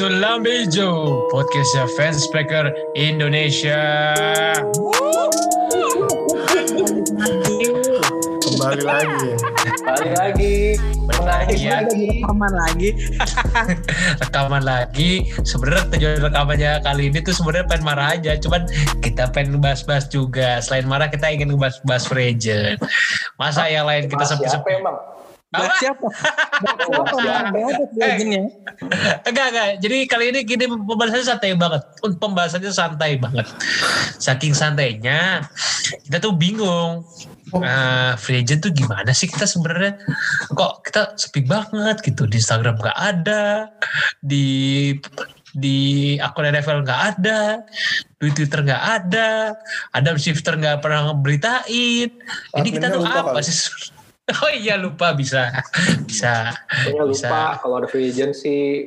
to Lambejo, podcastnya fans speaker Indonesia. Kembali lagi. Balik lagi. Lagi. rekaman lagi Rekaman lagi. Sebenarnya tujuan rekamannya kali ini tuh sebenarnya pengen marah aja. Cuman kita pengen ngebahas-bahas juga. Selain marah kita ingin ngebahas-bahas free agent. Masa yang lain kita siapa sepi-sepi. Bahas Apa? siapa? Bahas siapa? Bahas? Enggak, enggak. Jadi kali ini gini pembahasannya santai banget. Pembahasannya santai banget. Saking santainya, kita tuh bingung. Nah, free agent tuh gimana sih kita sebenarnya? Kok kita sepi banget gitu di Instagram nggak ada, di di akun NFL nggak ada, di Twitter nggak ada, Adam Shifter nggak pernah ngeberitain. Ini kita tuh apa sih? Oh iya lupa. Bisa, bisa. Kayaknya lupa. Bisa. kalau ada free agent sih.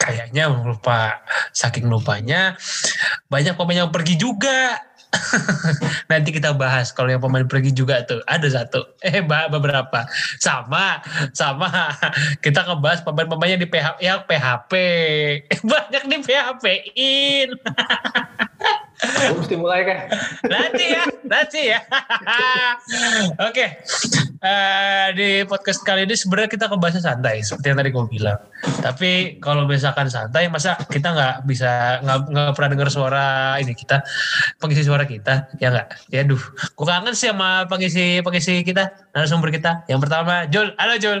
kayaknya lupa. Saking lupanya banyak pemain yang pergi juga. Nanti kita bahas kalau yang pemain pergi juga tuh. Ada satu. Eh beberapa. Sama sama. Kita ngebahas pemain-pemain yang di PH yang PHP banyak di PHP in mesti mulai kan? nanti ya nanti ya. Oke Eh, di podcast kali ini sebenarnya kita ngebahasnya santai seperti yang tadi gue bilang. Tapi kalau misalkan santai masa kita nggak bisa nggak pernah dengar suara ini kita pengisi suara kita ya nggak? Ya duh gue kangen sih sama pengisi pengisi kita narasumber kita. Yang pertama Jul. Halo Jul.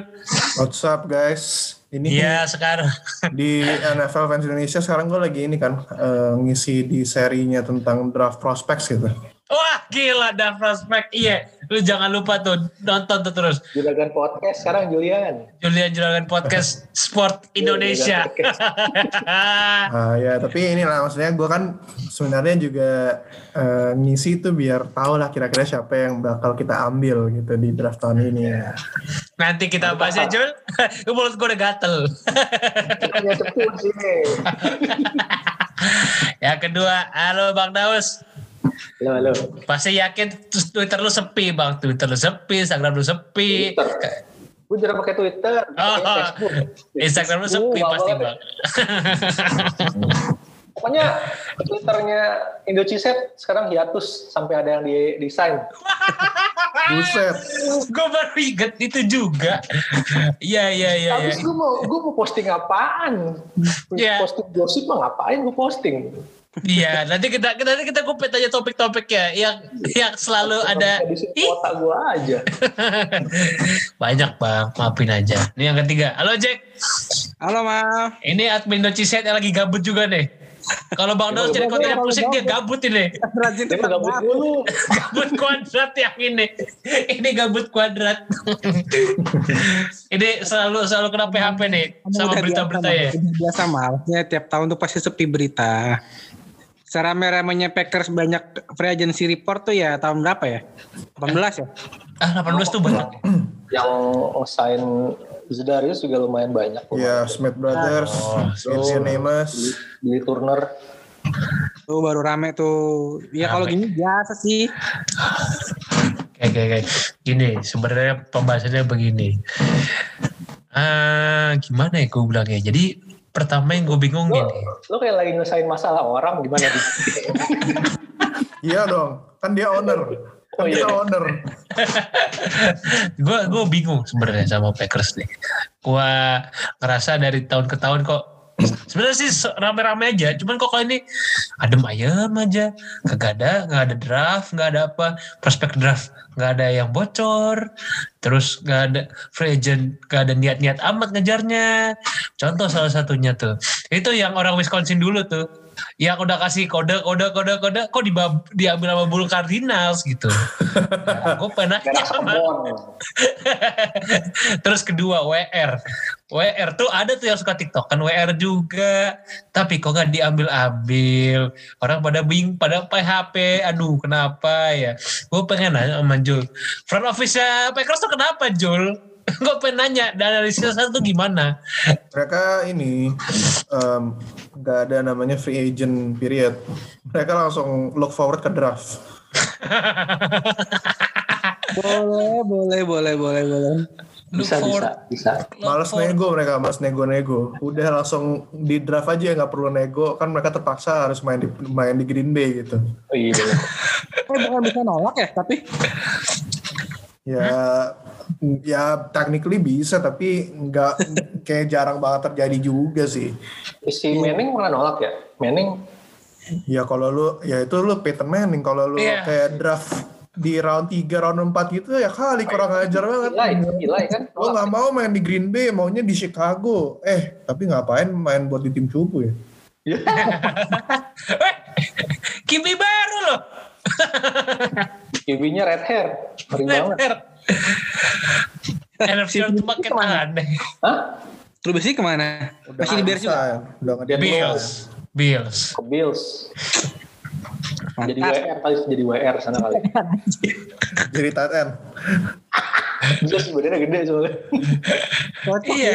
What's up guys? Ini iya sekarang. di NFL Fans Indonesia sekarang gue lagi ini kan eh, ngisi di serinya tentang draft prospects gitu. Wah gila dan prospek iya lu jangan lupa tuh nonton tuh terus Juragan podcast sekarang Julian. Julian Juragan Podcast Sport Indonesia. Ah ya tapi inilah maksudnya gue kan sebenarnya juga eh, ngisi itu biar tahu lah kira-kira siapa yang bakal kita ambil gitu di draft tahun ini. Nanti kita bahas ya Jul. Mulut gue udah gatel. Yang kedua, halo Bang Daus. Halo, halo. Pasti yakin terus Twitter lu sepi Bang. Twitter lu sepi, Instagram lu sepi. Twitter. Gue jarang pakai Twitter. Oh, pakai Facebook. Instagram lu sepi Wah, pasti. Bang. Pokoknya Twitternya Indociset sekarang hiatus sampai ada yang di desain. Buset. gue baru inget itu juga. Iya, iya, iya. iya. Habis gue mau gue mau posting apaan? Iya. Posting gosip mah ngapain gue posting? Iya, nanti kita kita nanti kita kupet aja topik-topik ya yang yang selalu ada. di Ih, kota gue aja. banyak bang, maafin aja. Ini yang ketiga. Halo Jack. Halo ma Ini admin Nociset yang lagi gabut juga nih. Kalau Bang Daus jadi konten yang pusing dia gabut ini. rajin mah gabut dulu. Gabut kuadrat yang ini. Ini gabut kuadrat. ini selalu selalu kena PHP nih sama berita-berita ya. Biasa mal Maksudnya tiap tahun tuh pasti sepi berita Serame-ramenya Packers banyak free agency report tuh ya tahun berapa ya? 18 ya? Ah 18 tuh banyak. Yang sign Zedarius juga lumayan banyak. Ya Smith Brothers, Oh, Amos. Billy Turner. Tuh baru rame tuh. Ya kalau gini biasa sih. Kayak kayak kayak gini. Sebenarnya pembahasannya begini. Ah gimana ya gue bilangnya. Jadi pertama yang gue bingung Lo, gini. lo kayak lagi nyelesain masalah orang gimana? Di? Iya dong, kan dia owner. Kan Oh, iya. kita owner. gue gue bingung sebenarnya sama Packers nih. Gue ngerasa dari tahun ke tahun kok sebenarnya sih rame-rame aja. Cuman kok kali ini adem ayem aja. Kagak ada, nggak ada draft, nggak ada apa prospek draft, nggak ada yang bocor. Terus nggak ada free agent, nggak ada niat-niat amat ngejarnya. Contoh salah satunya tuh, itu yang orang Wisconsin dulu tuh. Yang udah kasih kode, kode, kode, kode, kok dibab- diambil sama bulu Cardinals gitu. Nah, gue pernah. Terus kedua WR. WR tuh ada tuh yang suka TikTok kan WR juga. Tapi kok nggak diambil-ambil. Orang pada bing, pada PHP. Aduh kenapa ya. Gue pengen nanya sama Jul. Front office-nya Packers tuh kenapa Jul? Gue pengen nanya. Dan analisis tuh gimana? Mereka ini em, nggak ada namanya free agent period. Mereka langsung look forward ke draft. boleh, boleh, boleh, boleh, boleh. Bisa, bisa, bisa. look Males nego mereka, males nego-nego. Udah langsung di draft aja nggak perlu nego. Kan mereka terpaksa harus main di main di Green Bay gitu. Oh iya. Eh bukan bisa nolak ya, tapi Ya, ya technically bisa tapi nggak kayak jarang banget terjadi juga sih. si Manning pernah nolak ya? Manning Ya kalau lu, ya itu lu Peyton Manning. Kalau lu Iya. kayak draft di round 3, round 4 gitu ya kali kurang ajar banget. Eli, Eli kan Gue nolak. nggak mau main di Green Bay, maunya di Chicago. Eh, tapi ngapain main buat di tim cupu ya? Eh, Kimi baru loh. QB-nya red hair. Banget. Letter. NFC itu makin aneh. Hah? Trubisky ke mana? Udah Masih di Bears juga? Udah nggak Bills. Bills. Ke Bills. Jadi. WR kali jadi WR sana kali. Jadi tight end. Dia sebenarnya gede soalnya. Iya.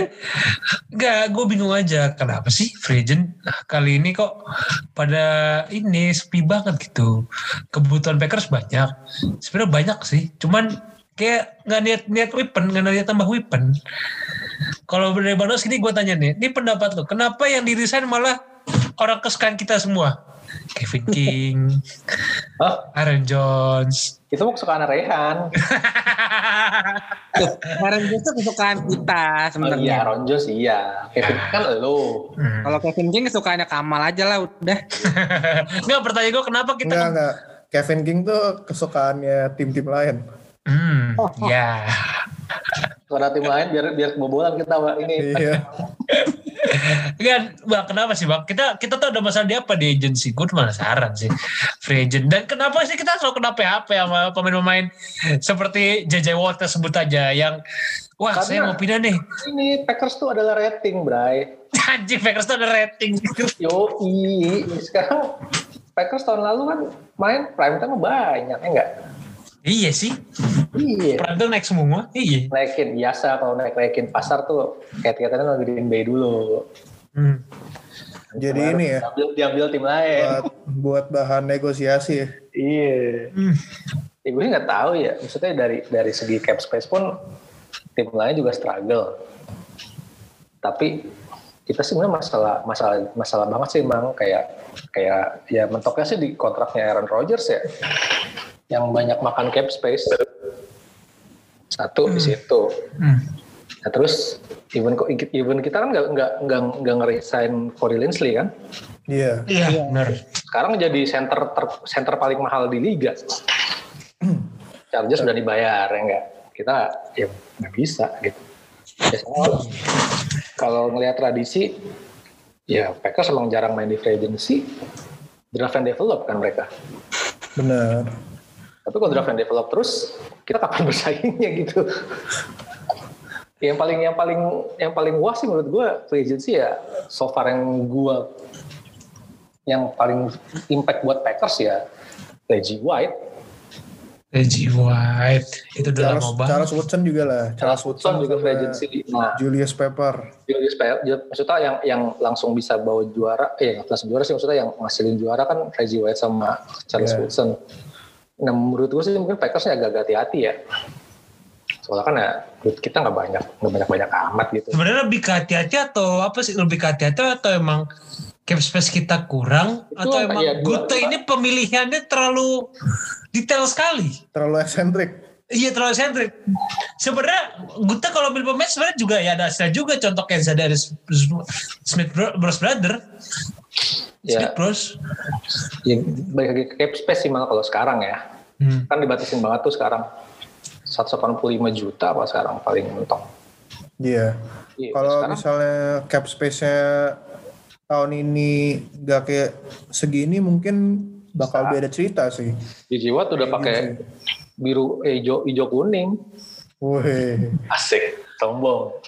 Enggak, gue bingung aja. Kenapa sih free agent kali ini kok pada ini sepi banget gitu. Kebutuhan Packers banyak. Sebenarnya banyak sih. Cuman kayak nggak niat niat weapon, nggak niat tambah weapon. Kalau dari Bang ini gue tanya nih, ini pendapat lo, kenapa yang diresign malah orang kesukaan kita semua? Kevin King, Hah? Aaron Jones. Itu mau kesukaan Rehan. Aaron Jones tuh kesukaan kita Oh iya, sebenarnya. Ron Jones iya. Kevin kan lo. Hmm. Kalau Kevin King kesukaannya Kamal aja lah udah. Enggak, pertanyaan gue kenapa kita Enggak, enggak. Kevin King tuh kesukaannya tim-tim lain. Hmm, ya. Suara tim lain biar biar kebobolan kita Pak. ini. Iya. Kan, bang, kenapa sih bang? Kita kita tuh ada masalah di apa di agency? Gue cuma penasaran sih. Free agent. Dan kenapa sih kita selalu kena PHP sama pemain-pemain seperti JJ Watt sebut aja yang wah Karena- saya mau pindah nih. Ini Packers tuh adalah rating, Bray. Anjing Packers tuh ada rating. Yo, sekarang Packers tahun lalu kan main prime time banyak, ya enggak? Iya sih. Iya. Tuh naik semua. Iya. Naikin biasa kalau naik naikin pasar tuh kayak kelihatannya lagi Bay dulu. Hmm. Jadi ini ya, Diambil, diambil tim lain. buat, buat bahan negosiasi. Iya. Hmm. Ya, gue nggak tahu ya. Maksudnya dari dari segi cap space pun tim lain juga struggle. Tapi kita sih sebenarnya masalah masalah masalah banget sih emang kayak kayak ya mentoknya sih di kontraknya Aaron Rodgers ya. Yang banyak makan cap space. Satu di situ. Hmm. nah, terus even even kita kan nggak nggak nggak nggak ngeresign Corey Linsley kan? Iya. Iya, benar. sekarang jadi center ter- center paling mahal di liga. Chargers sudah dibayar ya enggak kita ya nggak bisa gitu biasanya kalau- kalau ngelihat tradisi ya Packers emang jarang main di free agency draft and develop kan mereka. Benar. tapi kalau draft and develop terus kita kapan bersaingnya gitu? Yang paling yang paling yang paling wah sih menurut gue free agency ya so far yang gue yang paling impact buat Packers ya Reggie White Reggie White itu udah Charles, lama banget. Charles Woodson juga lah. Charles Woodson juga free agency nah Julius Pepper. Julius Pe- Ju- maksudnya yang yang langsung bisa bawa juara eh nggak langsung juara sih maksudnya yang ngasilin juara kan Reggie White sama Charles Yeah. Woodson nah menurut gue sih mungkin Packersnya agak hati-hati ya soalnya kan ya duit kita nggak banyak nggak banyak banyak amat gitu Sebenarnya lebih ke hati-hati atau apa sih? Lebih ke hati-hati atau emang cap space kita kurang Itu atau emang ya, Gute ini pemilihannya terlalu detail sekali. Terlalu eksentrik. Iya terlalu sentrik. Sebenarnya Gute kalau ambil pemain sebenarnya juga ya ada hasilnya juga contoh kayak dari Smith Bro- Bros Brother. ya, Smith Bros. ya balik lagi ke cap space sih malah kalau sekarang ya Hmm. kan dibatasin banget tuh sekarang 185 juta apa sekarang paling mentok Iya. Iya, Kalau misalnya cap space-nya tahun ini nggak kayak segini mungkin bakal beda cerita sih. Gigi Watt udah pakai biru eh, hijau hijau kuning Wih. asik sombong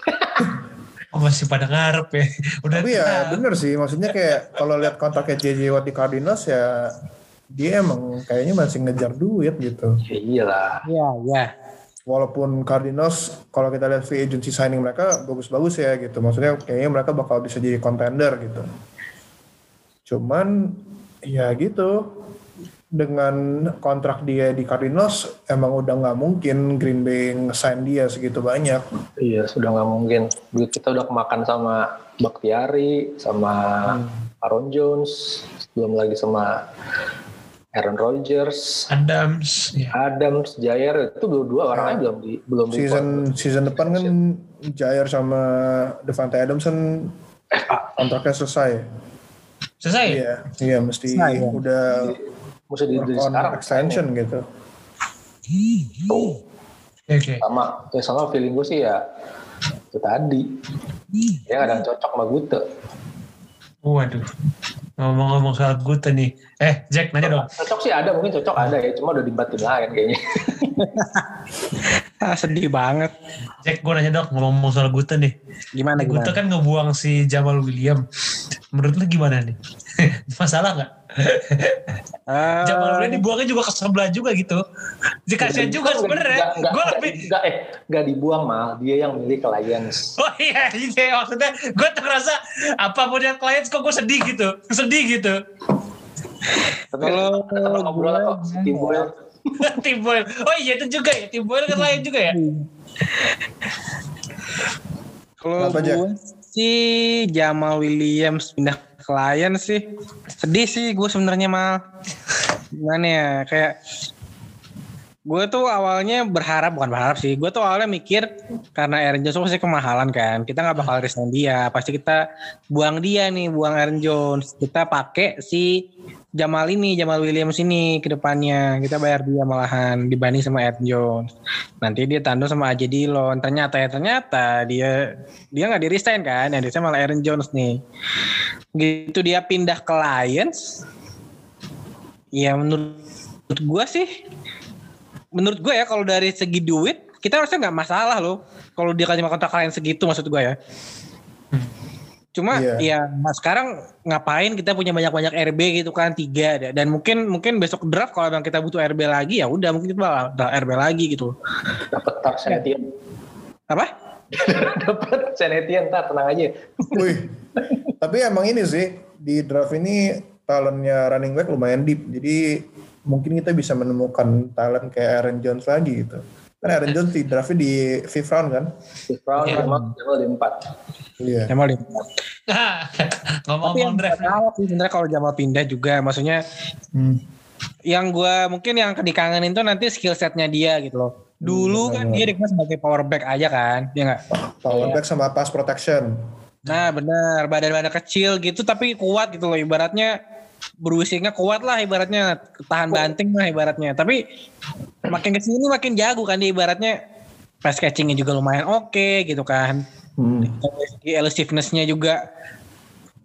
Oh, masih pada ngarep ya. Udah Tapi ya bener sih, maksudnya kayak kalau lihat kontraknya JJ Watt di Cardinals ya dia emang kayaknya masih ngejar duit gitu. ya iyalah Iya, iya. Walaupun Cardinals kalau kita lihat free agency signing mereka bagus-bagus ya gitu. Maksudnya kayaknya mereka bakal bisa jadi contender gitu. Cuman ya gitu. dengan kontrak dia di Cardinals emang udah nggak mungkin Green Bay sign dia segitu banyak. Iya, sudah nggak mungkin. Duit kita udah kemakan sama Bakhtiari, sama hmm. Aaron Jones, belum lagi sama Aaron Rodgers, Adams, ya. Adams, Jair itu dua-dua orangnya ya. belum di belum season di season depan kan Jair sama Devante Adams kan kontraknya selesai. Selesai? Iya, iya mesti selesai, ya. udah mesti di, di sekarang extension ya. gitu. Tuh. Okay. Sama ya sama feeling gue sih ya itu tadi. Ya ada cocok sama Gute. Waduh. Ngomong-ngomong soal Gute nih. Eh, Jack nanya dong. Cocok sih ada, mungkin cocok ada ya. Cuma udah di tim lain kayaknya. ah, sedih banget. Jack, gue nanya dong ngomong-ngomong soal Gute nih. Gimana, gimana? Gute kan ngebuang si Jamal William. Menurut lu gimana nih? Masalah nggak? Uh, Jamal Murray dibuangnya juga ke sebelah juga gitu. Dikasih juga sebenarnya. Gue lebih gak, eh gak dibuang mal, dia yang milih ke Lions. Oh iya, iya maksudnya gue tuh ngerasa apa pun yang Lions kok gue sedih gitu, sedih gitu. Kalau ngobrol kok Tim Boyle. Tim Boyle. Oh iya itu juga ya, Tim Boyle kan lain juga ya. Kalau gue sih Jamal Williams pindah klien sih. Sedih sih gue sebenarnya mal. Gimana ya kayak gue tuh awalnya berharap bukan berharap sih gue tuh awalnya mikir karena Aaron Jones pasti kemahalan kan kita nggak bakal resign dia pasti kita buang dia nih buang Aaron Jones. Kita pakai si Jamal ini, Jamal Williams ini ke depannya. Kita bayar dia malahan dibanding sama Ed Jones. Nanti dia tandem sama aja Dillon. Ternyata ya ternyata dia dia nggak di resign kan. Yang dia malah Aaron Jones nih. Gitu dia pindah ke Lions. Ya menurut, gue sih menurut gue ya kalau dari segi duit kita harusnya nggak masalah loh kalau dia kasih kontrak kalian segitu maksud gue ya. Cuma yeah. ya sekarang ngapain kita punya banyak-banyak RB gitu kan tiga dan mungkin mungkin besok draft kalau memang kita butuh RB lagi ya udah mungkin kita bakal RB lagi gitu. Dapat tar Senetian. Apa? Dapat Senetian tar tenang aja. Wih. Tapi emang ini sih di draft ini talentnya running back lumayan deep. Jadi mungkin kita bisa menemukan talent kayak Aaron Jones lagi gitu. Kan Aaron Jones di draftnya di fifth round kan? Fifth round, yeah. Di empat. Iya. Jamal di Ngomong-ngomong draft. sih sebenarnya kalau Jamal pindah juga, maksudnya hmm. yang gue mungkin yang dikangenin tuh nanti skill setnya dia gitu loh. Dulu hmm, kan dia dikenal sebagai power back aja kan, ya nggak? Power back sama pass protection. Nah benar, badan-badan kecil gitu tapi kuat gitu loh ibaratnya berusiknya kuat lah ibaratnya tahan banting lah ibaratnya tapi makin ke sini makin jago kan dia ibaratnya pass catchingnya juga lumayan oke okay, gitu kan hmm. elusivenessnya juga.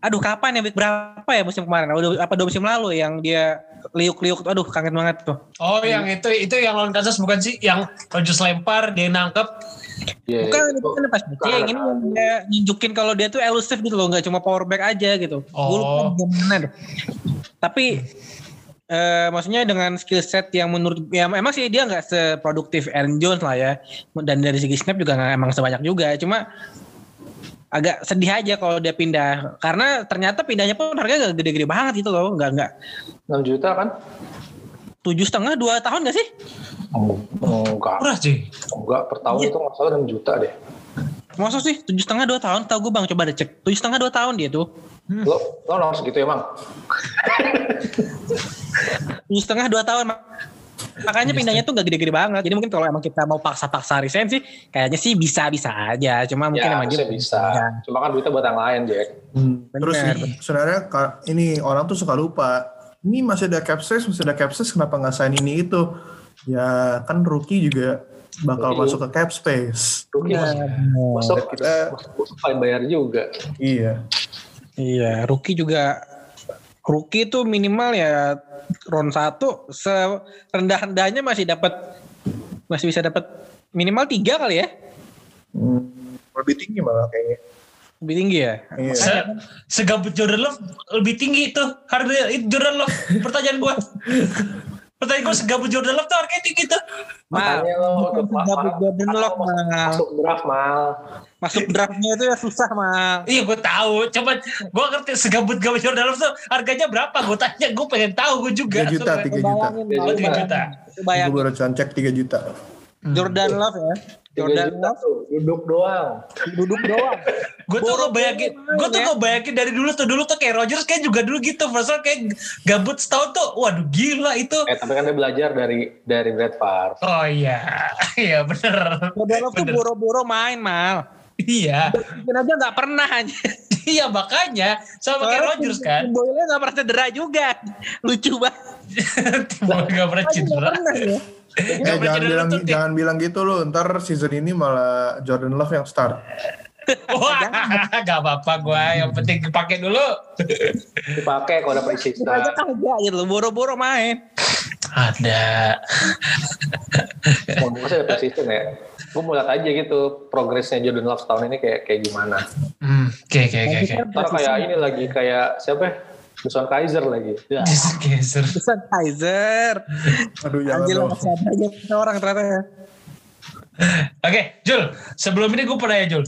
Aduh kapan ya? Berapa ya musim kemarin? Aduh, apa dua musim lalu yang dia liuk-liuk aduh kangen banget tuh. Oh yang itu itu yang lawan Kansas bukan sih? Yang Rodgers lempar dia nangkep. Yeah, bukan itu kan pas yang ini yang dia nunjukin kalau dia tuh elusif gitu loh nggak cuma power back aja gitu. Oh. gue lupa gimana deh tapi uh, maksudnya dengan skill set yang menurut ya emang sih dia nggak seproduktif Aaron Jones lah ya. Dan dari segi snap juga gak emang sebanyak juga. Cuma agak sedih aja kalau dia pindah. Karena ternyata pindahnya pun harganya gak gede-gede banget gitu loh. Nggak nggak. 6 juta kan? Tujuh setengah dua tahun gak sih? Oh, enggak. Murah sih. Enggak per tahun iya. itu nggak salah enam juta deh. Masa sih? Tujuh setengah dua tahun? Tahu gue bang, coba deh cek. Tujuh setengah dua tahun dia tuh. Hmm. Lo, lo langsung gitu ya bang? tujuh setengah dua tahun. Makanya pindahnya tuh gak gede-gede banget. Jadi mungkin kalau emang kita mau paksa-paksa resign sih, kayaknya sih bisa-bisa aja. Cuma mungkin ya, emang dia bisa. Ya. Cuma kan duitnya buat yang lain, Jack. Hmm. Terus sebenarnya ini orang tuh suka lupa. Ini masih ada cap space, masih ada cap space, kenapa nggak sign ini itu? Ya kan rookie juga bakal masuk ke cap space. Rookie ya, masuk, masuk kita masuk bayar juga. Iya. Iya, rookie juga rookie itu minimal ya round satu serendah-rendahnya masih dapat masih bisa dapat minimal tiga kali ya. Hmm, lebih tinggi malah kayaknya. Lebih tinggi ya? Iya. Se segabut Jordan Love lebih tinggi itu harga itu Jordan Love pertanyaan gua. Pertanyaan gue segabut Jordan Love tuh harganya tinggi tuh. Mal, segabut Jordan Love, masuk- Mal. Masuk draft mal. Masuk draftnya itu ya susah, Mal. Iya gue tahu, cuman gue ngerti segabut-gabut Jordan Love tuh harganya berapa? Gue tanya, gue pengen tahu gue juga. 3 juta. 3 juta. Bayangin, Mal, 3 bayangin. juta. Gue baru cek 3 juta. Jordan Love ya. Jordan Love tuh, duduk doang. duduk doang. Gue tuh ngebayangin, gue tuh ya. ngebayangin dari dulu tuh dulu tuh kayak Rogers kayak juga dulu gitu, first kayak gabut setahun tuh, waduh gila itu. Eh tapi kan dia belajar dari dari Brad Favre. Oh iya, iya bener, Jordan Love tuh boro-boro main, Mal. iya, Mungkin aja nggak pernah aja. iya makanya sama kayak Rogers kan, Boyle nggak pernah cedera juga. Lucu banget. tiba gak pernah Nggak cedera. pernah ya. Eh jangan bilang lutut ya? jangan bilang gitu lu. Ntar season ini malah Jordan Love yang start. Wah, gak apa-apa gue, yang penting dipakai dulu. Dipakai kalau ada Kita aja preseason. kagak gitu loh. Boro-boro main. Ada. Mau ada preseason ya. Gue mau lihat aja gitu progresnya Jordan Love tahun ini kayak kayak gimana. Hmm, oke oke oke oke. Ntar kayak ini lagi kayak siapa ya? Dusan Kaiser lagi. Ya. Jason Kaiser. Bisa Kaiser. Aduh jangan Anjir masih ada aja orang ternyata ya. Oke, Jul. Sebelum ini gue pernah ya, Jul.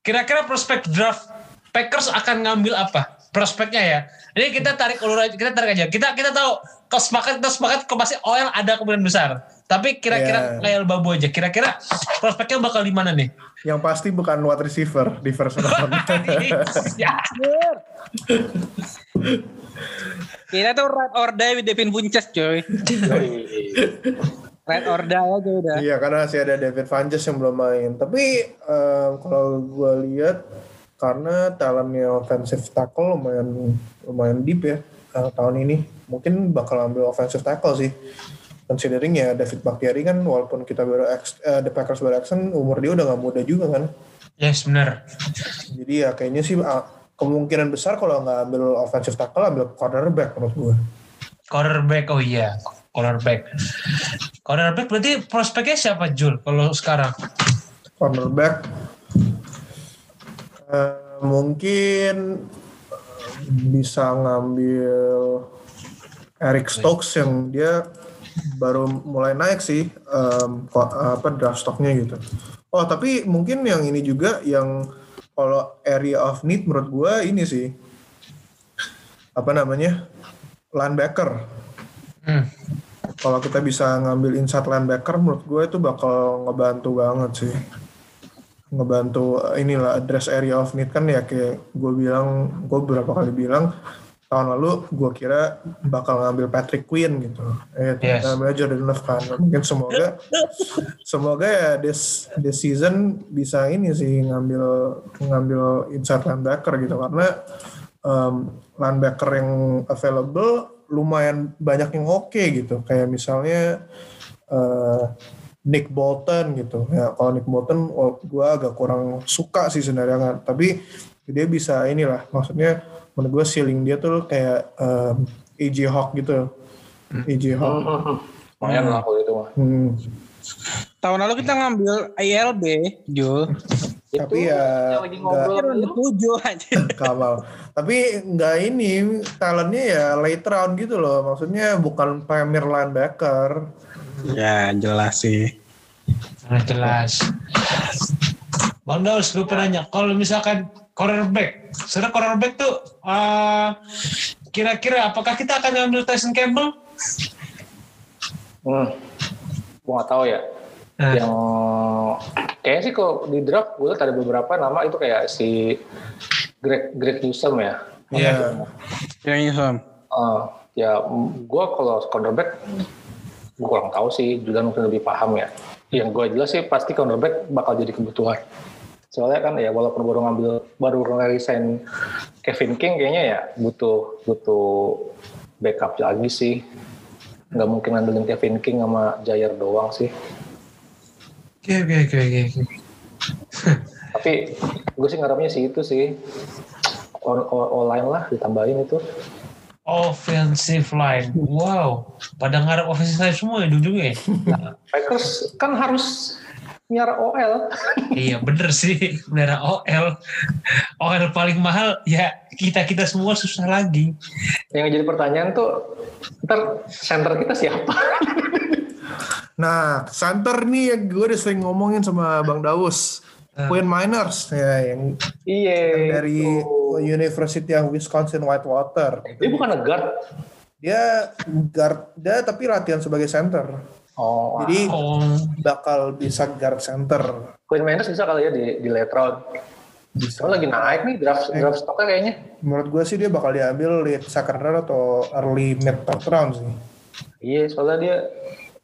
Kira-kira prospek draft Packers akan ngambil apa? Prospeknya ya. Ini kita tarik ulur aja, kita tarik aja. Kita kita tahu kalau sepakat kita sepakat kalau pasti OL ada kemungkinan besar. Tapi kira-kira Yeah. kayak babu aja. Kira-kira prospeknya bakal di mana nih? Yang pasti bukan wide receiver di first round. ya. Kita tuh ride or die with Devin Funches coy. Ride or die aja udah. Iya karena masih ada David Funches yang belum main. Tapi em, kalau gue lihat karena talentnya offensive tackle lumayan lumayan deep ya eh, tahun ini. Mungkin bakal ambil offensive tackle sih. Considering ya David Bakhtiari kan walaupun kita baru ex, eh, the Packers baru action umur dia udah nggak muda juga kan. Yes, benar. Jadi ya kayaknya sih ah, kemungkinan besar kalau nggak ambil offensive tackle ambil cornerback menurut gue. Cornerback, oh iya. Cornerback. Cornerback berarti prospeknya siapa, Jul? Kalau sekarang? cornerback eh, mungkin bisa ngambil Eric Stokes yang dia baru mulai naik sih ko- apa draft stocknya gitu. Oh tapi mungkin yang ini juga yang kalau area of need menurut gua ini sih apa namanya linebacker. Hmm. Kalau kita bisa ngambil inside linebacker menurut gue itu bakal ngebantu banget sih ngebantu inilah address area of need kan ya kayak gue bilang gue beberapa kali bilang tahun lalu gue kira bakal ngambil Patrick Quinn gitu. Eh Yes. Jordan Love kan. Mungkin semoga semoga ya this this season bisa ini sih ngambil ngambil inside linebacker gitu. Karena um, linebacker yang available lumayan banyak yang oke gitu. Kayak misalnya eh, Nick Bolton gitu. Ya kalau Nick Bolton oh, gue agak kurang suka sih sebenarnya. Kan tapi dia bisa inilah maksudnya menurut gue ceiling dia tuh kayak um, AJ Hawk gitu AJ Hawk Lumayan lah kalau itu mah. Hmm. Tahun lalu kita ngambil ILB, Jul. tapi ya nggak tujuh aja. Kamal. Tapi nggak ini talentnya ya late round gitu loh. Maksudnya bukan premier linebacker. ya jelas sih. Nah, jelas. Bang Daus, gue penanya, kalau misalkan cornerback, sebenarnya cornerback tuh eh, kira-kira apakah kita akan ngambil Tyson Campbell? Hmm. Gue gak tahu ya. Nah. Yang kayaknya sih kalau di draft gue ada beberapa nama itu kayak si Greg Greg Newsom ya. Iya. Yang ini Sam. Uh, ya gue kalau cornerback gue kurang tahu sih Julian mungkin lebih paham ya yang gue jelas sih pasti cornerback bakal jadi kebutuhan soalnya kan ya walaupun baru ngambil baru resign Kevin King kayaknya ya butuh butuh backup lagi sih nggak mungkin ngandelin Kevin King sama Jair doang sih Oke, oke, oke, oke. oke. tapi gue sih ngarepnya sih itu sih online lah ditambahin itu Offensive line. Wow. Pada ngarep offensive line semua ya ujungnya ya. Packers kan harus Nyara OL. iya bener sih, bener OL. OL paling mahal ya kita kita semua susah lagi. Yang jadi pertanyaan tuh, ntar center kita siapa? Nah, center nih yang gue udah sering ngomongin sama Bang Daus. Hmm. Quinn Miners ya yang Iya. dari itu. University of Wisconsin Whitewater. Dia bukan guard. Dia guard, dia tapi latihan sebagai center. Oh, Jadi Oh, bakal bisa guard center. Queen Miners bisa kali ya di, di late round. Bisa. Soalnya lagi naik nih draft draft stoknya kayaknya. Menurut gue sih dia bakal diambil late second round atau early mid third round sih. Iya, soalnya dia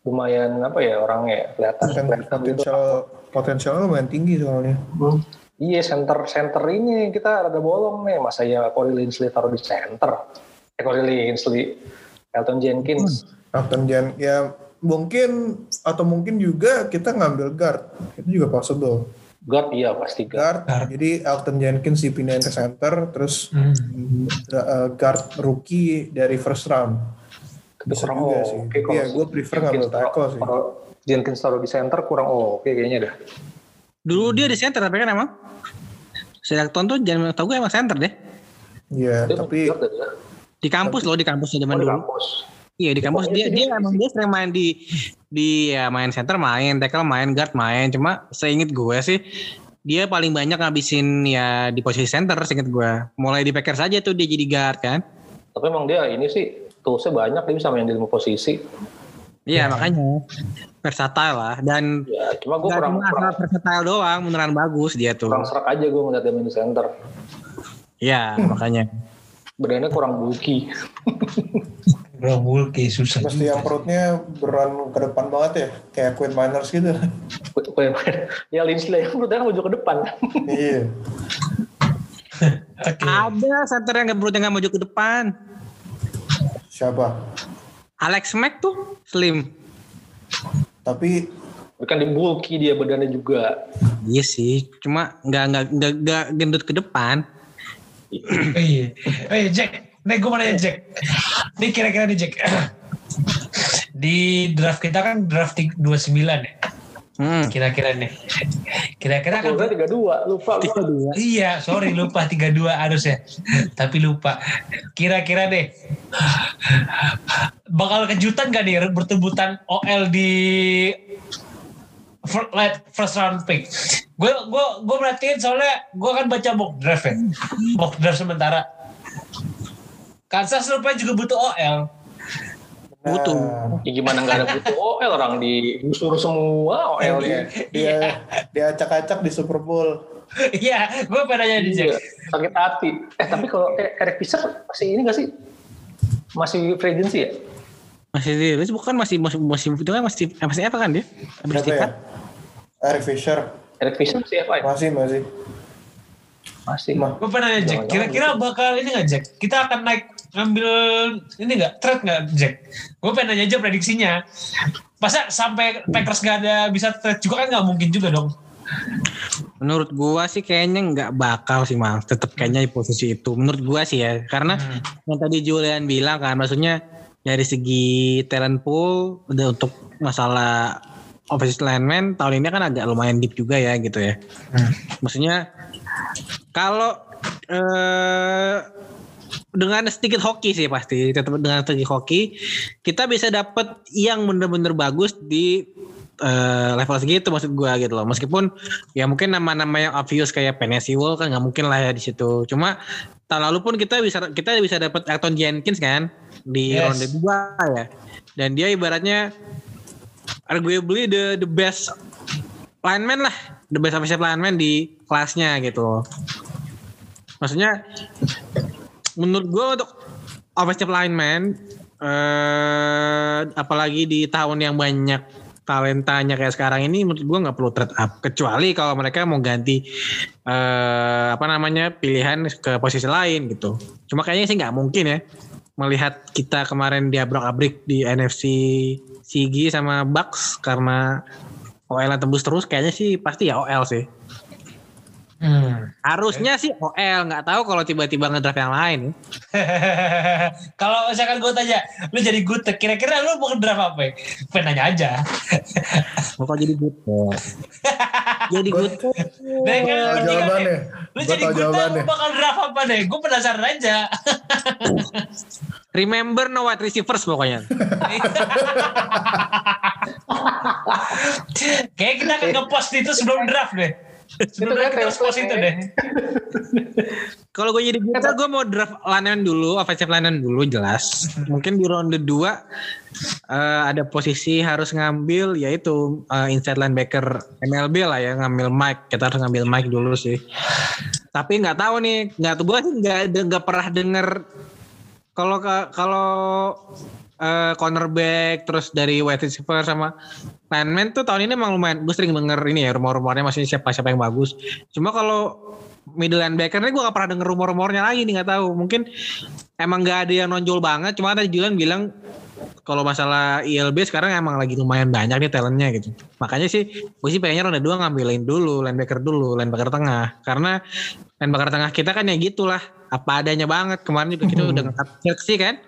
lumayan apa ya orangnya kelihatan Poten- kelihatan gitu. Potensial potensialnya lumayan tinggi soalnya. Hmm. Iya, center center ini kita rada bolong nih. Masa ya Corey Linsley taruh di center. Eh, Corey Linsley, Elton Jenkins. Elton Jan ya mungkin atau mungkin juga kita ngambil guard. Itu juga possible. Guard iya pasti guard. Guard, Guard. jadi Elton Jenkins dipindahin ke center, terus hmm. uh, guard rookie dari first round. Tapi Bisa kurang juga oke sih. kalau Iya, gue prefer ngambil Jenkins taruh- tackle sih. Jenkins taruh di center kurang oke kayaknya dah. Dulu dia di center tapi kan emang. Sedakton tuh jangan tau gue emang center deh. Iya, tapi ya. Di kampus loh di kampus zaman Oh, di dulu. kampus. Iya di kampus pokoknya dia sih dia emang dia sering main di di ya main center main tackle main guard main. Cuma seinget gue sih dia paling banyak ngabisin ya di posisi center seinget gue mulai di Packers saja tuh dia jadi guard kan? Tapi emang dia ini sih toolsnya banyak dia bisa main di lima posisi. iya makanya. Versatile lah. Dan Ya, cuma gue kurang kurang, versatile doang beneran bagus dia tuh. kurang serak aja gue ngeliat dia main di center. iya makanya. Badannya kurang bulky. Bro, bulky susah mesti yang perutnya beran ke depan banget ya, kayak Quinn Miners gitu. ya Linsley yang menurut maju ke depan. iya. Oke. ada center yang nggak perlu nggak maju ke depan Siapa? Alex Mack tuh slim Tapi Bukan di bulky dia badannya juga. iya sih cuma nggak nggak nggak nggak gendut ke depan Oh iya. Oh iya, Jack. Nih gue mau nanya Jack. Nih kira-kira nih Jack. Di draft kita kan draft 29 ya. hmm. Kira-kira nih. Kira-kira kan tiga dua, lupa gua. Iya, sorry lupa 32 harusnya. Tapi lupa. Kira-kira deh. Bakal kejutan gak nih bertebutan OL di first round pick? Gue gue gue merhatiin soalnya gue kan baca mock draft ya. Mock draft sementara. Kansas rupanya juga butuh OL. butuh Ya gimana nggak ada butuh OL orang disuruh semua OL-nya. dia dia acak-acak di Super Bowl. Iya, gue pengen nanya di Iya, sakit hati. Eh tapi kalau kayak Eric Fisher masih ini nggak sih? Masih free agency ya? masih dirilis bukan masih masih masih itu kan masih masih apa kan dia habis Siapa ya? Eric Fisher. Eric Fisher masih FI? Masih, masih. Masih. Mah. Gue pengen nanya Jack, kira-kira bakal ini nggak Jack? Kita akan naik ngambil ini nggak trade nggak Jack? Gue pengen nanya aja prediksinya. Masa sampai Packers gak ada bisa trade juga kan nggak mungkin juga dong. Menurut gua sih kayaknya nggak bakal sih mal, tetap kayaknya di posisi itu. Menurut gua sih ya, karena Hmm. yang tadi Julian bilang kan, maksudnya dari segi talent pool udah untuk masalah offensive lineman tahun ini kan agak lumayan deep juga ya gitu ya. Hmm. Maksudnya kalau eh dengan sedikit hoki sih pasti tetap dengan sedikit hoki kita bisa dapat yang bener-bener bagus di eh, level segitu maksud gua gitu loh. Meskipun ya mungkin nama-nama yang obvious kayak Penesi Wall kan nggak mungkin lah ya di situ. Cuma tahun lalu pun kita bisa kita bisa dapat Elton Jenkins kan di Yes. ronde dua ya. Dan dia ibaratnya arguably the the best lineman lah the best offensive lineman di kelasnya gitu maksudnya menurut gue untuk offensive lineman eh apalagi di tahun yang banyak talentanya kayak sekarang ini menurut gue nggak perlu trade up. Kecuali kalau mereka mau ganti eh apa namanya pilihan ke posisi lain gitu. Cuma kayaknya sih nggak mungkin ya melihat kita kemarin dia abrak abrik di NFC Sigi sama Bucks karena OL tembus terus kayaknya sih pasti ya OL sih Hmm. Harusnya sih OL, nggak tahu kalau tiba-tiba ngedraft yang lain. kalau misalkan gue tanya, lu jadi good, kira-kira lu mau ngedraft apa? Pengen nanya aja. mau jadi good. jadi good. Nah, kan, jawabannya. Lu jadi good, lu bakal draft apa deh? Gue penasaran aja. Remember no wide receivers pokoknya. Kayak kita akan ngepost itu sebelum draft deh. Sebenarnya kita post itu deh. Kalau gue jadi kita, gue mau draft lanen dulu, offensive lanen dulu jelas. Mungkin di ronde 2 uh, eh, ada posisi harus ngambil yaitu uh, inside linebacker MLB lah ya, ngambil Mike. Kita harus ngambil Mike dulu sih. Tapi nggak tahu nih, nggak tuh gue sih nggak nggak pernah denger kalau kalau uh, cornerback terus dari wide receiver sama lineman tuh tahun ini emang lumayan gue sering denger ini ya rumor-rumornya masih siapa siapa yang bagus cuma kalau middle linebacker ini gue gak pernah denger rumor-rumornya lagi nih nggak tahu mungkin emang gak ada yang nonjol banget cuma tadi Julian bilang kalau masalah ILB sekarang emang lagi lumayan banyak nih talentnya gitu. Makanya sih gue sih pengennya ronde dua ngambilin dulu linebacker dulu, linebacker tengah. Karena linebacker tengah kita kan ya gitulah apa adanya banget. Kemarin juga kita udah ngekat Kirksey kan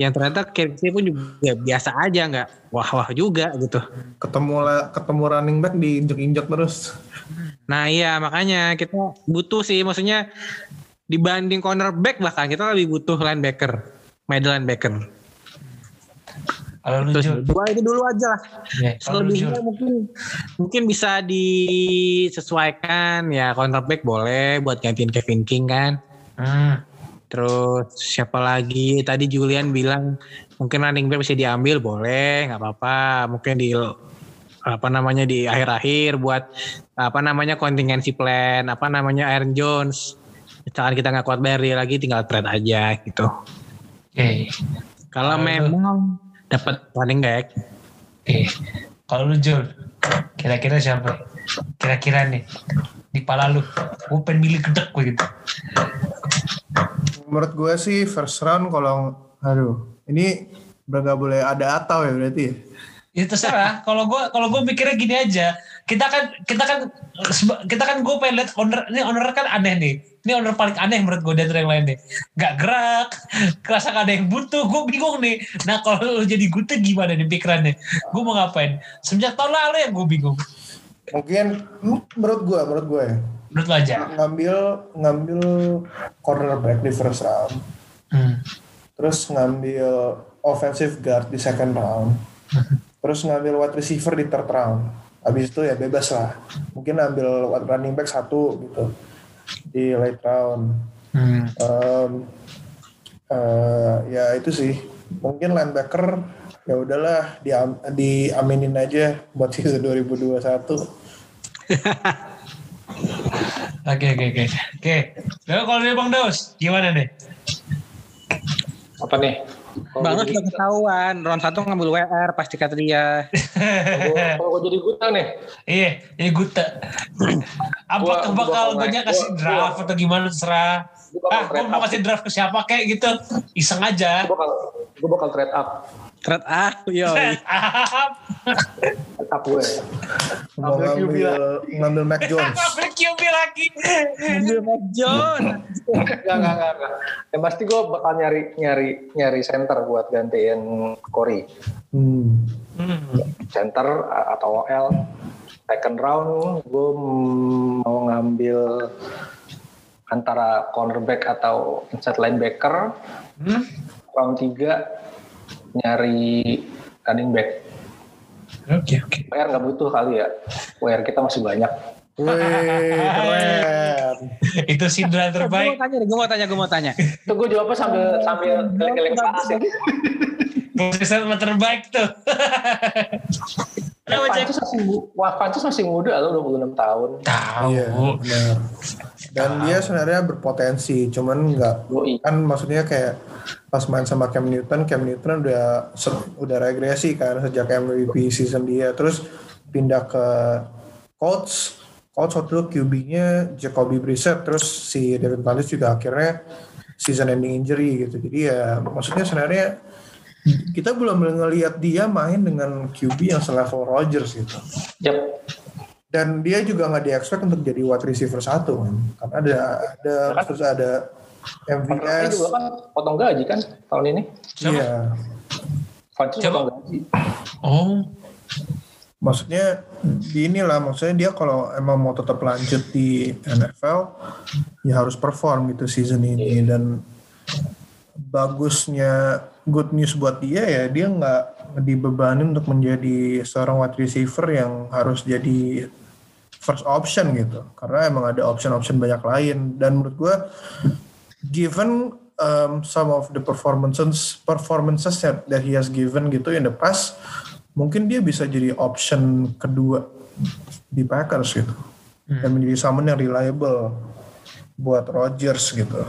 yang ternyata Kirksey pun juga ya biasa aja nggak wah-wah juga gitu. Ketemu ketemu running back diinjek-injek terus. Nah iya makanya kita butuh sih maksudnya dibanding cornerback bahkan kita lebih butuh linebacker, middle linebacker. Kalau Terus dua itu dulu aja lah. Yeah, Selebihnya mungkin mungkin bisa disesuaikan ya cornerback boleh buat gantiin Kevin King kan. Hmm. Terus siapa lagi? Tadi Julian bilang mungkin running back bisa diambil, boleh, nggak apa-apa. Mungkin di apa namanya di akhir-akhir buat apa namanya kontingensi plan, apa namanya Aaron Jones. Misalkan kita nggak kuat bayar dia lagi, tinggal trade aja gitu. Oke. Okay. Kalau memang dapat running back. Oke. Okay. Kalau lu Jul, kira-kira siapa? Kira-kira nih di pala lu, gue pengen milih gedek gue gitu menurut gue sih first round kalau aduh. ini nggak boleh ada atau ya berarti ya? Ya terserah. Kalau gue kalau gue mikirnya gini aja. Kita kan kita kan kita kan gue pengen lihat owner ini owner kan aneh nih. Ini owner paling aneh menurut gue dari yang lain nih. Nggak gerak kerasa gak ada yang butuh. Gue bingung nih. Nah kalau lo jadi gute gimana nih pikirannya? Gue mau ngapain? Semenjak tahun lalu yang gue bingung. Mungkin menurut gue menurut gue ya menurut lo aja. Ngambil ngambil cornerback di first round. Hmm. terus ngambil offensive guard di second round. Hmm. terus ngambil wide receiver di third round. Habis itu ya bebas lah. Mungkin ambil running back satu gitu di late round. Hmm. um, uh, ya itu sih. Mungkin linebacker ya udahlah di diaminin aja buat season 2021 Oke oke oke. Oke. Lalu kalau dari Bang Daus gimana nih? Apa nih? Banget udah ketahuan, round satu ngambil WR pasti kata dia. Kalau gue jadi guta nih. Iya, jadi guta. Apa bakal gue kasih draft atau gimana terserah. Ah, gue mau kasih draft ke siapa kayak gitu. Iseng aja. Gue bakal, gue bakal trade up. Trade up, yo. Trade up. up gue. Mau ngambil, ngambil Mac Jones. ngambil QB lagi. ngambil Mac Jones. Enggak, enggak, enggak. Yang pasti gue bakal nyari nyari nyari center buat gantiin Corey. Hmm. Center atau OL. Second round gue mau ngambil antara cornerback atau inside linebacker. Hmm? Round 3 nyari running back. Oke okay, oke. Okay. WR nggak butuh kali ya. WR kita masih banyak. Wih, keren. Itu Sindra terbaik. Gue mau tanya, gue mau tanya, gue mau tanya. Itu gue jawabnya sambil sambil keleng-keleng panas ya. Posisi terbaik tuh. Kenapa Pancus masih, wah masih muda loh 26 tahun. Tahu. Iya, Dan Tahu. dia sebenarnya berpotensi, cuman nggak kan maksudnya kayak pas main sama Cam Newton, Cam Newton udah udah regresi kan sejak MVP season dia, terus pindah ke Colts, Colts waktu itu QB-nya Jacoby Brissett, terus si Devin Funches juga akhirnya season ending injury gitu. Jadi ya maksudnya sebenarnya kita belum ngelihat dia main dengan QB yang selevel Rodgers gitu. Yep. dan dia juga nggak di expect untuk jadi wide receiver satu kan karena ada ada Kan- terus ada MVS juga kan potong gaji kan tahun ini. Iya Siapa? potong gaji. Oh, maksudnya di inilah maksudnya dia kalau emang mau tetap lanjut di NFL ya harus perform gitu season ini dan bagusnya good news buat dia ya dia nggak dibebani untuk menjadi seorang wide receiver yang harus jadi first option gitu. Karena emang ada option-option banyak lain. Dan menurut gue given um, some of the performances performances that, that he has given gitu in the past mungkin dia bisa jadi option kedua di Packers gitu. Dan menjadi someone yang reliable buat Rodgers gitu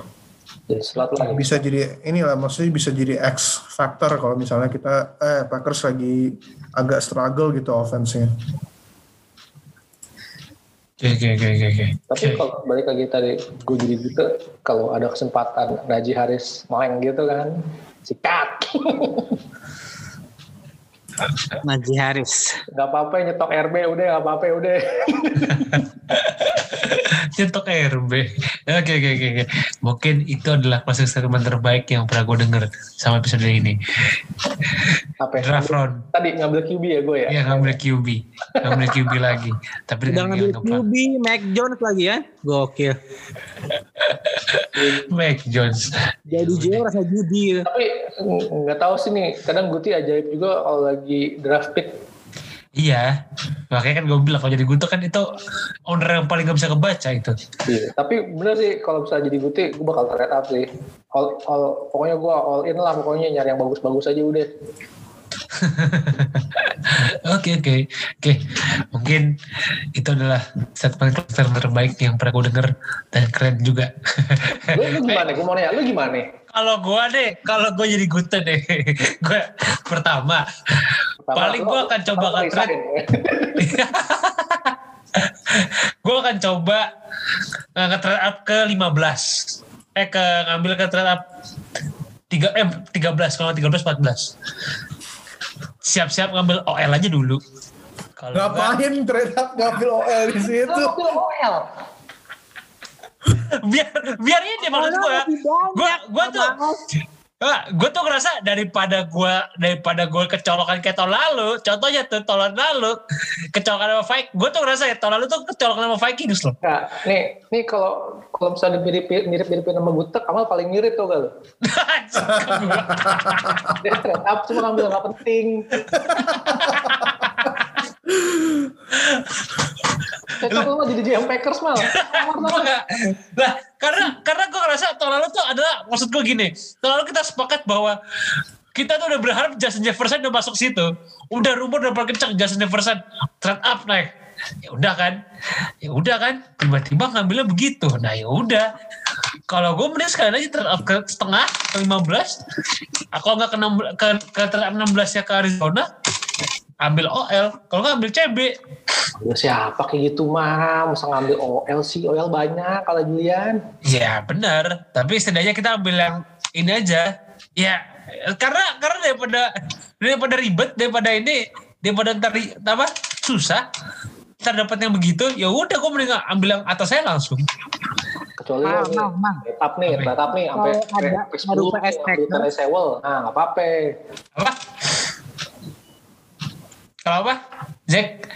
Jadi slot lah. bisa jadi inilah maksudnya bisa jadi X factor kalau misalnya kita eh Packers lagi agak struggle gitu offense-nya oke oke oke oke. oke. Tapi kalau balik lagi tadi gue jadi gitu, kalau ada kesempatan Najee Harris main gitu kan, sikat. Najee Harris. Gak apa-apa nyetok RB udah, gak apa-apa udah. Nyetok RB. Oke oke oke oke. Mungkin itu adalah closing statement terbaik yang pernah gue denger sama episode ini. Apa ya? Draft round. Tadi ngambil QB ya gue ya? Ya ngambil QB. Ngambil QB lagi. Tapi Udah ngambil. QB, Mac Jones lagi ya. Gokil. Mac Jones. Jadi Joe rasa judi. Tapi nggak tahu sih nih, kadang Guti ajaib juga kalau lagi draft pick. Iya. Makanya kan gue bilang kalau jadi Guntur kan itu owner yang paling gak bisa kebaca itu. Iya. Tapi bener sih kalau bisa jadi Guti, gue bakal trade up sih. All, all, pokoknya gue all in lah, pokoknya nyari yang bagus-bagus aja udah. Oke oke oke. Mungkin itu adalah statement closer terbaik yang pernah gue denger dan keren juga. Lu, lu gimana? Gue mau nanya, lu gimana? Kalau gue deh, kalau gue jadi Guntur deh, gue pertama, Pertama, paling gue akan coba resign. gue akan coba uh, nge-trade up ke 15 eh ke ngambil ke trade up 3 eh 13 kalau 13 14 siap-siap ngambil OL aja dulu. Kalau enggak, ngapain trade up ngambil OL di situ? Ngambil OL. Biar biar ini maksud gue gue gue tuh gue tuh ngerasa daripada gue daripada gue kecolokan kayak tahun lalu contohnya tuh tahun lalu kecolokan sama Vikings gue tuh ngerasa ya tahun lalu tuh kecolokan sama Vikings loh Nah, nih, nih kalau kalau misalnya mirip mirip miripin sama Gutek, Kamal paling mirip tuh kan. Dia up cuma ngambil nggak penting. Cocok lu jadi GM Packers mal. Enggak. Lah, karena karena gue ngerasa tahun lalu tuh adalah maksud gue gini. Tahun lalu kita sepakat bahwa kita tuh udah berharap Justin Jefferson udah masuk situ. Udah rumor udah paling kencang Justin Jefferson trade up naik. Ya udah kan. Ya udah kan. Tiba-tiba ngambilnya begitu. Nah ya udah. Kalau gue mending sekali aja trade up ke setengah ke 15. Kalau nggak ke, 16 ke, ke trade up 16 ya ke Arizona. Ambil OL. Kalau nggak ambil CB. Ya siapa kayak gitu mah, masa ngambil OL sih, OL banyak kalau Julian. Ya benar, tapi setidaknya kita ambil yang ini aja. Ya karena karena daripada daripada ribet daripada ini daripada ntar apa susah ntar dapat yang begitu ya udah gue mending ambil yang atasnya langsung Kecuali mal, mal. trade up nih, up nih, sampai ada- sampai 10 ada PS. Nah, nggak apa-apa. apa kalau apa Jack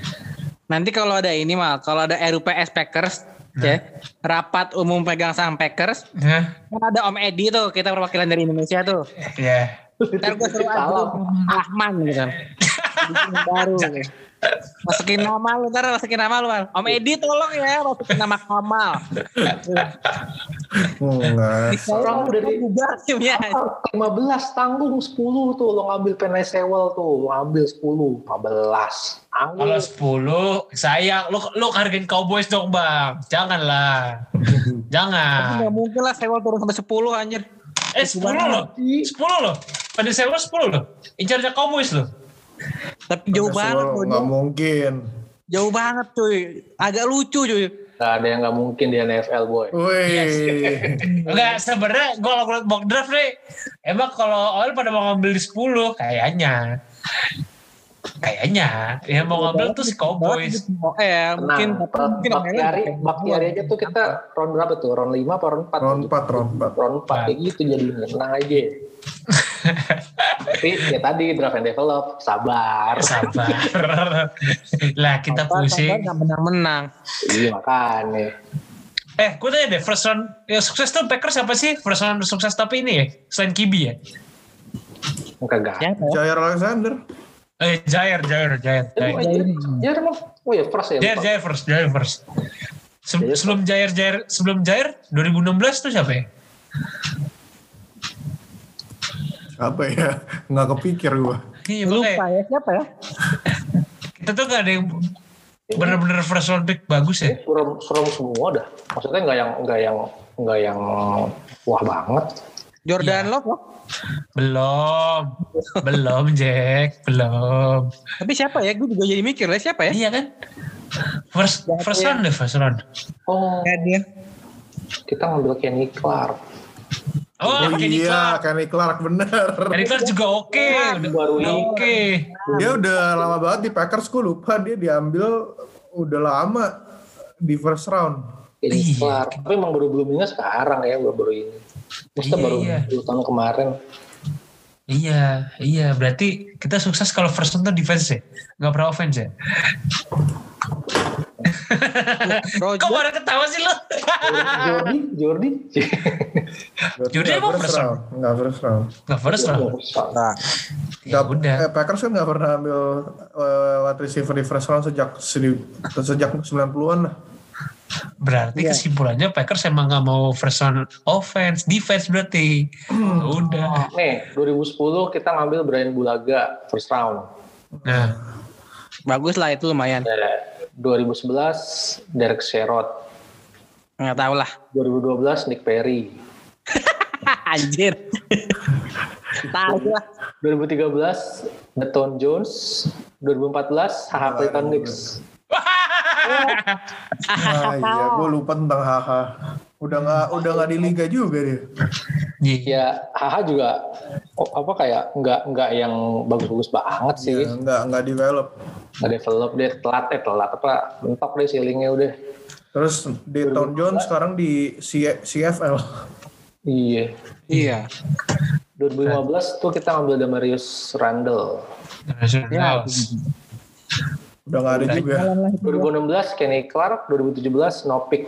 Nanti kalau ada ini mal, kalau ada RUPS Packers, ya, rapat umum pegang saham Packers, kan ada Om Edi tuh, kita perwakilan dari Indonesia tuh. ya Ntar gue suruh Rahman gitu kan. Baru. Masukin nama lu, ntar masukin nama lu. Mal. Om Edi tolong ya, masukin nama Kamal. Enggak. Orang udah di- juga timnya. 15 tanggung 10 tuh lo ngambil Penley Sewell tuh lo ngambil 10 15 kalau tanggung 10 sayang lu lu hargain Cowboys dong bang janganlah jangan Gak mungkin lah Sewell turun sampai 10 anjir. eh 10 loh 10 loh pada sewa 10 loh incarnya Cowboys loh Tapi jauh banget loh. Nggak mungkin. jauh banget cuy. Agak lucu cuy. Gak ada yang gak mungkin di NFL boy Wih. Enggak, sebenarnya gue kalau ngeliat mock draft nih, emang kalau Oil pada mau ngambil di 10 kayaknya. Kayaknya yang mau ngambil tuh si Cowboys. eh mungkin Nah, mungkin Bakhtiari, Bakhtiari aja tuh kita round berapa tuh? Round 5 apa round 4? Round 4, round 4. Round 4 kayak gitu jadinya. Tenang aja. Tapi ya tadi draft and develop, sabar. Sabar. lah kita pusing. nggak menang-menang. Iya makanya. Eh, gue tanya deh, first round yang sukses tuh Packers apa sih? First round sukses tapi ini ya, selain Kibi ya? Kagak. Siapa ya? Jair Alexander. Eh, Jair, Jair, Jair, Jair. Jair, Jair emang, oh ya first ya. Jair. Jair first, Jair first. Se- Jair sebelum Jair, Jair, sebelum Jair 2016 tuh siapa ya? Apa ya? Nggak kepikir gua. Iya, Lupa ya siapa ya? kita tuh gak ada yang bener-bener first round pick bagus ya. Serem, serem semua dah. Maksudnya nggak yang nggak yang nggak yang wah banget. Jordan Iya. Love loh. Belum, belum Jack, belum. Tapi siapa ya? Gue juga jadi mikir lah siapa ya? Iya kan? First, first round deh, first round. Oh, Ya dia. kita ngambil Kenny Clark. Oh, Oh, Kenny iya, Clark. Kenny Clark bener. Kenny Clark juga oke, udah, Baru udah oke. Dia udah lama banget di Packers, gue lupa dia diambil udah lama di first round. Kenny Iya. Clark. Tapi emang baru bloomingnya sekarang ya, baru baru ini. Maksudnya Iya, baru iya. 10 tahun kemarin. Iya, iya. Berarti kita sukses kalau first round tuh defense ya, nggak pernah offense ya. Kok Roger. pada ketawa sih lo? Jordi, Jordi. Jordi emang first first round. Nggak first round. Nggak first round. Nah, Ya Nggak- udah. eh, Packers kan nggak pernah ambil eh, wide receiver di first round sejak sedi- sejak 90-an lah. Berarti Iya. kesimpulannya Packers emang nggak mau first round offense, defense berarti. udah. Nih, 2010 kita ngambil Brian Bulaga first round. Nah, bagus lah itu lumayan. Eh, 2011 Derek Sherrod. Nggak tahu lah. 2012 Nick Perry. Anjir. tahu lah. 2013 Deton Jones. 2014 Haha Clayton Nix. Ah iya, gue lupa tentang Haha. Udah nggak udah nggak di liga juga dia. iya. Ya Haha juga oh, apa kayak nggak nggak yang bagus-bagus banget sih. Ya, nggak nggak develop. Nggak develop dia telat eh telat apa mentok deh ceilingnya udah. Terus Dayton Jones sekarang di C- CFL. Iya. Iya. 2015 tuh kita ngambil Demarius Randall. Ya. Udah nggak ada juga. 2016 Kenny Clark, 2017 no pick.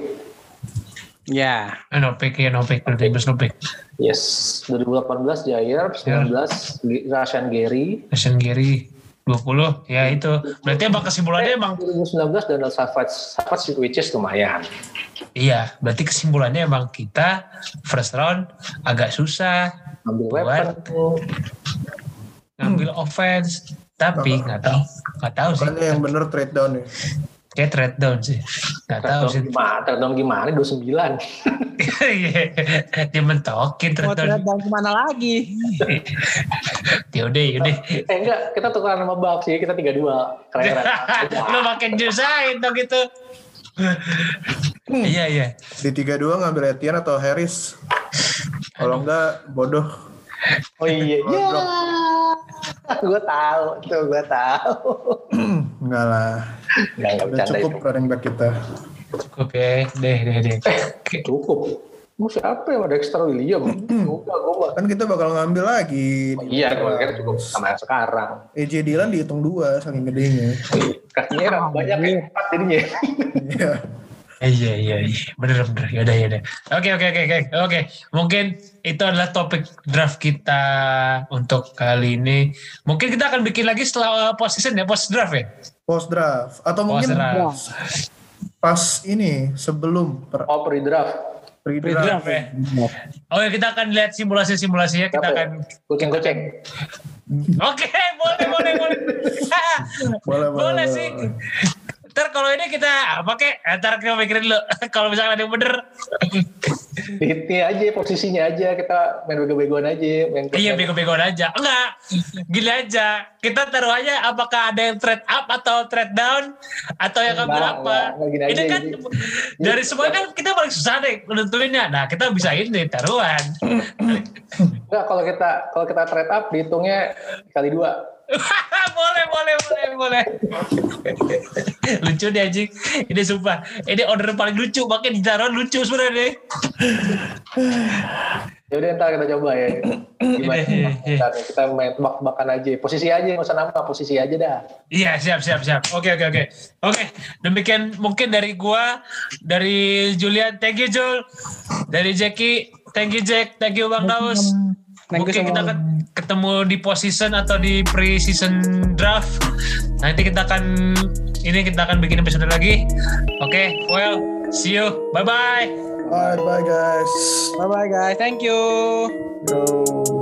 Ya. Eh, no pick ya, no pick. Berarti no pick. Yes, 2018 Jair, 19 Rashan Gary, Asian Gary 20 ya itu. Berarti emang kesimpulannya emang 2019 Donald Savage, Savage which is lumayan. iya. Berarti kesimpulannya emang kita first round agak susah Ambil Buat- weapon. ngambil offense. Tapi nggak tahu, nggak tahu sih. Yang bener trade down ya. Kayak trade down sih. Tahu Trade sih. down gimana? Trade down gimana? 29. Iya, Dia mentokin Mau trade down. ke mana lagi? Yaudah, yaudah. eh enggak, kita tukeran sama Bucks ya, kita 3-2. Keren-keren. Lu makin jusain dong gitu. Iya, iya. Di 32 ngambil Etienne atau Harris. Kalau enggak bodoh. Oh iya, iya. gue tahu, tuh gue tahu. Enggak lah. Enggak, enggak Udah bercanda cukup itu. running back kita. Cukup ya. Deh, deh, deh. Oke. Cukup. Mau siapa yang ada extra William? Udah, gue. Kan kita bakal ngambil lagi. Oh, iya, gue kira cukup sama yang sekarang. AJ Dillon dihitung dua saking gedenya. Kakinya banyak ya, empat jadinya. Iya. Eh, Iya, iya, iya. Bener, bener. Yaudah, yaudah. Oke, oke, oke, oke. Oke, mungkin itu adalah topik draft kita untuk kali ini. Mungkin kita akan bikin lagi setelah uh, post season ya, post draft ya? Post draft atau Post mungkin draft. pas ini sebelum per Oh, pre-draft. pre-draft. Pre-draft ya? Oh ya, kita akan lihat simulasi-simulasinya. Kita Apa ya? akan... Kucing-kucing. Oke, boleh, boleh, boleh. Boleh, boleh, boleh boleh, sih. boleh. Ntar kalau ini kita pakai, ntar kita pikirin dulu. kalau misalnya ada yang bener, Ini aja, posisinya aja. Kita main bego-begoan aja. Main iya bego-begoan aja. Enggak, gini aja. Kita taruh aja apakah ada yang trade up atau trade down atau yang ngambil apa. enggak, enggak, gini ini aja, kan jadi- dari semua kan kita paling susah deh nentuinnya. Nah kita bisa ini taruhan. Enggak, kalau kita kalau kita trade up dihitungnya kali dua. boleh, boleh, boleh, boleh. lucu deh anjing. Ini sumpah. Ini order paling lucu. Makanya di Jaron lucu sebenarnya. ya udah ntar kita coba ya. Gimana? Ntar kita main tebak-tebakan aja. Posisi aja, nggak usah nama. Posisi aja dah. Iya, siap, siap, siap. Oke, oke, oke. Oke, demikian mungkin dari gua, dari Julian, thank you Jul. Dari Jackie, thank you Jack, thank you Bang Daus. Mungkin kita akan ketemu di post-season atau di pre-season draft. Nanti kita akan ini kita akan bikin episode lagi. Oke, okay, well, see you. Bye bye. Bye bye guys. Bye bye guys. Thank you. Yo.